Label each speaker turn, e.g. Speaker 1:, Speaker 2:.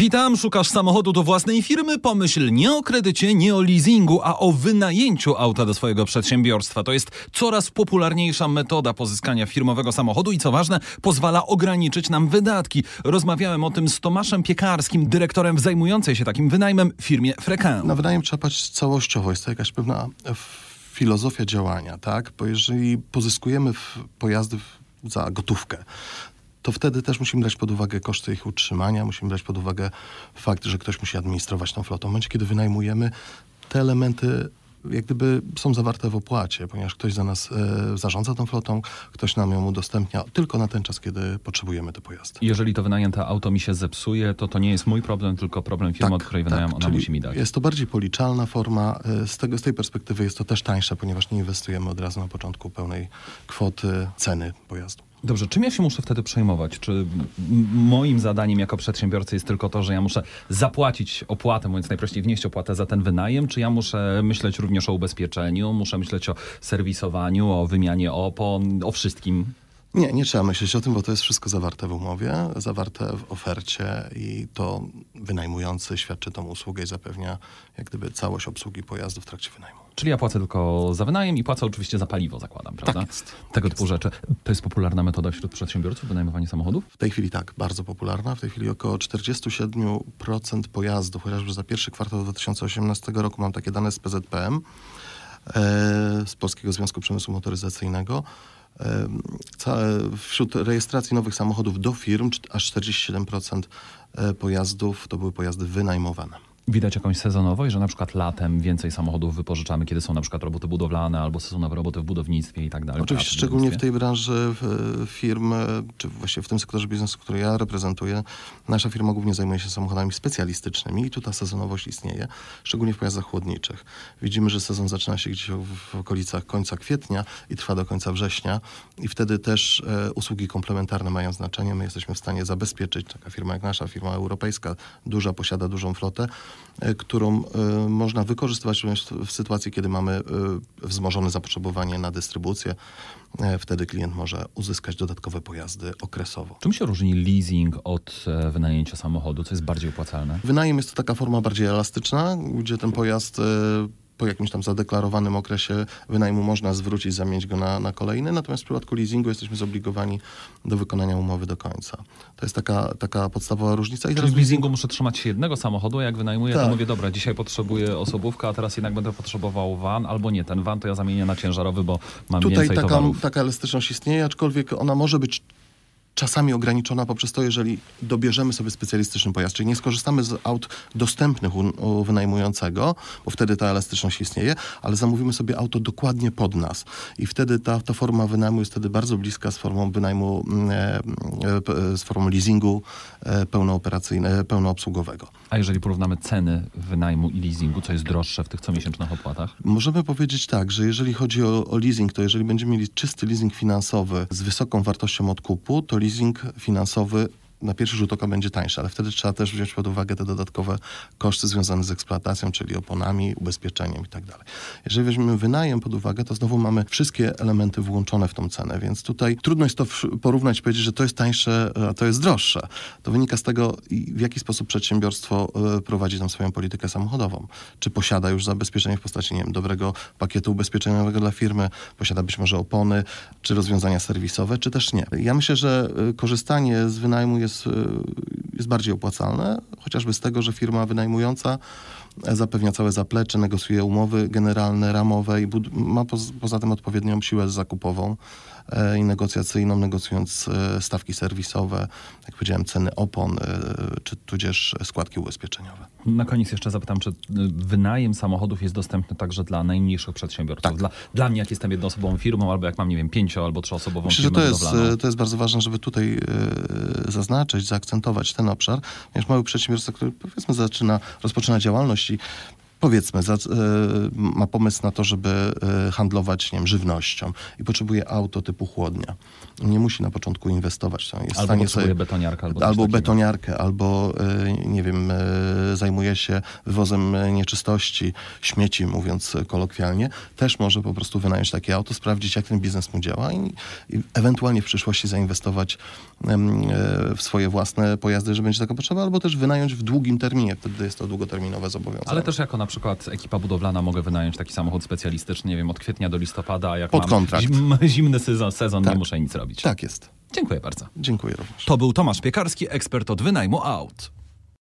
Speaker 1: Witam, szukasz samochodu do własnej firmy? Pomyśl nie o kredycie, nie o leasingu, a o wynajęciu auta do swojego przedsiębiorstwa. To jest coraz popularniejsza metoda pozyskania firmowego samochodu i co ważne, pozwala ograniczyć nam wydatki. Rozmawiałem o tym z Tomaszem Piekarskim, dyrektorem zajmującej się takim wynajmem firmie Frequent.
Speaker 2: Na wynajem trzeba patrzeć całościowo. Jest to jakaś pewna filozofia działania, tak? Bo jeżeli pozyskujemy pojazdy za gotówkę, to wtedy też musimy brać pod uwagę koszty ich utrzymania, musimy brać pod uwagę fakt, że ktoś musi administrować tą flotą. W momencie, kiedy wynajmujemy, te elementy jak gdyby są zawarte w opłacie, ponieważ ktoś za nas e, zarządza tą flotą, ktoś nam ją udostępnia tylko na ten czas, kiedy potrzebujemy te pojazdy.
Speaker 1: Jeżeli to wynajęte auto mi się zepsuje, to to nie jest mój problem, tylko problem firmy, tak, od której wynajam, tak, ona musi mi dać.
Speaker 2: Jest to bardziej policzalna forma. E, z, tego, z tej perspektywy jest to też tańsze, ponieważ nie inwestujemy od razu na początku pełnej kwoty ceny pojazdu.
Speaker 1: Dobrze, czym ja się muszę wtedy przejmować? Czy moim zadaniem jako przedsiębiorcy jest tylko to, że ja muszę zapłacić opłatę, mówiąc najprościej, wnieść opłatę za ten wynajem, czy ja muszę myśleć również o ubezpieczeniu, muszę myśleć o serwisowaniu, o wymianie opon, o wszystkim?
Speaker 2: Nie, nie trzeba myśleć o tym, bo to jest wszystko zawarte w umowie, zawarte w ofercie i to wynajmujący świadczy tą usługę i zapewnia jak gdyby całość obsługi pojazdu w trakcie wynajmu.
Speaker 1: Czyli ja płacę tylko za wynajem i płacę oczywiście za paliwo, zakładam, prawda?
Speaker 2: Tak jest.
Speaker 1: Tego
Speaker 2: tak
Speaker 1: typu
Speaker 2: jest.
Speaker 1: rzeczy. To jest popularna metoda wśród przedsiębiorców, wynajmowanie samochodów?
Speaker 2: W tej chwili tak, bardzo popularna. W tej chwili około 47% pojazdów, chociażby za pierwszy kwartał 2018 roku, mam takie dane z PZPM, e, z Polskiego Związku Przemysłu Motoryzacyjnego, Wśród rejestracji nowych samochodów do firm aż 47% e, pojazdów to były pojazdy wynajmowane.
Speaker 1: Widać jakąś sezonowość, że na przykład latem więcej samochodów wypożyczamy, kiedy są na przykład roboty budowlane albo sezonowe roboty w budownictwie i tak dalej.
Speaker 2: Oczywiście, szczególnie w tej branży firm, czy właściwie w tym sektorze biznesu, który ja reprezentuję, nasza firma głównie zajmuje się samochodami specjalistycznymi i tu ta sezonowość istnieje, szczególnie w pojazdach chłodniczych. Widzimy, że sezon zaczyna się gdzieś w okolicach końca kwietnia i trwa do końca września i wtedy też e, usługi komplementarne mają znaczenie. My jesteśmy w stanie zabezpieczyć, taka firma jak nasza, firma europejska, duża, posiada dużą flotę, E, którą e, można wykorzystywać w sytuacji, kiedy mamy e, wzmożone zapotrzebowanie na dystrybucję. Wtedy klient może uzyskać dodatkowe pojazdy okresowo.
Speaker 1: Czym się różni leasing od wynajęcia samochodu? Co jest bardziej opłacalne?
Speaker 2: Wynajem jest to taka forma bardziej elastyczna, gdzie ten pojazd po jakimś tam zadeklarowanym okresie wynajmu można zwrócić, zamienić go na, na kolejny, natomiast w przypadku leasingu jesteśmy zobligowani do wykonania umowy do końca. To jest taka, taka podstawowa różnica.
Speaker 1: I Czyli w leasingu muszę trzymać się jednego samochodu, a jak wynajmuję, tak. to mówię, dobra, dzisiaj potrzebuję osobówkę, a teraz jednak będę potrzebował van, albo nie, ten van to ja zamienię na ciężarowy, bo mam
Speaker 2: Tutaj
Speaker 1: więcej
Speaker 2: taka,
Speaker 1: towarów.
Speaker 2: taka elastyczność istnieje, aczkolwiek ona może być czasami ograniczona poprzez to, jeżeli dobierzemy sobie specjalistyczny pojazd, czyli nie skorzystamy z aut dostępnych u, u, wynajmującego, bo wtedy ta elastyczność istnieje, ale zamówimy sobie auto dokładnie pod nas i wtedy ta, ta forma wynajmu jest wtedy bardzo bliska z formą wynajmu, mm, e, e, z formą leasingu e, pełnooperacyjnego, pełnoobsługowego.
Speaker 1: A jeżeli porównamy ceny wynajmu i leasingu, co jest droższe w tych comiesięcznych opłatach?
Speaker 2: Możemy powiedzieć tak, że jeżeli chodzi o, o leasing, to jeżeli będziemy mieli czysty leasing finansowy z wysoką wartością odkupu, to leasing finansowy na pierwszy rzut oka będzie tańsze, ale wtedy trzeba też wziąć pod uwagę te dodatkowe koszty związane z eksploatacją, czyli oponami, ubezpieczeniem i tak. Jeżeli weźmiemy wynajem pod uwagę, to znowu mamy wszystkie elementy włączone w tą cenę, więc tutaj trudno jest to porównać powiedzieć, że to jest tańsze, a to jest droższe. To wynika z tego, w jaki sposób przedsiębiorstwo e, prowadzi tam swoją politykę samochodową. Czy posiada już zabezpieczenie w postaci, nie wiem, dobrego pakietu ubezpieczeniowego dla firmy, posiada być może opony, czy rozwiązania serwisowe, czy też nie. Ja myślę, że e, korzystanie z wynajmu jest jest, y, jest bardziej opłacalne, chociażby z tego, że firma wynajmująca zapewnia całe zaplecze, negocjuje umowy generalne, ramowe i ma poza tym odpowiednią siłę zakupową e, i negocjacyjną, negocjując e, stawki serwisowe, jak powiedziałem, ceny opon, e, czy tudzież składki ubezpieczeniowe.
Speaker 1: Na koniec jeszcze zapytam, czy wynajem samochodów jest dostępny także dla najmniejszych przedsiębiorców? Tak. Dla, dla mnie, jak jestem jednoosobową firmą, albo jak mam, nie wiem, pięcio- albo trzyosobową
Speaker 2: Myślę,
Speaker 1: firmę
Speaker 2: to jest, to jest bardzo ważne, żeby tutaj zaznaczyć, zaakcentować ten obszar, ponieważ mały przedsiębiorca, który powiedzmy zaczyna, rozpoczyna działalność i powiedzmy, za, e, ma pomysł na to, żeby e, handlować nie wiem, żywnością i potrzebuje auto typu chłodnia. Nie musi na początku inwestować. Jest
Speaker 1: Albo
Speaker 2: stanie
Speaker 1: potrzebuje
Speaker 2: sobie,
Speaker 1: betoniarkę, albo
Speaker 2: albo betoniarkę, albo nie wiem, e, zajmuje się wywozem nieczystości, śmieci, mówiąc kolokwialnie. Też może po prostu wynająć takie auto, sprawdzić, jak ten biznes mu działa i, i ewentualnie w przyszłości zainwestować w swoje własne pojazdy, że będzie taka potrzeba, albo też wynająć w długim terminie. Wtedy jest to długoterminowe zobowiązanie.
Speaker 1: Ale też jako na przykład ekipa budowlana mogę wynająć taki samochód specjalistyczny, nie wiem, od kwietnia do listopada, a jak
Speaker 2: Pod
Speaker 1: mam. Zim, zimny sezon, sezon
Speaker 2: Tak.
Speaker 1: nie muszę nic robić.
Speaker 2: Tak jest.
Speaker 1: Dziękuję bardzo.
Speaker 2: Dziękuję również.
Speaker 1: To był Tomasz Piekarski, ekspert od wynajmu aut.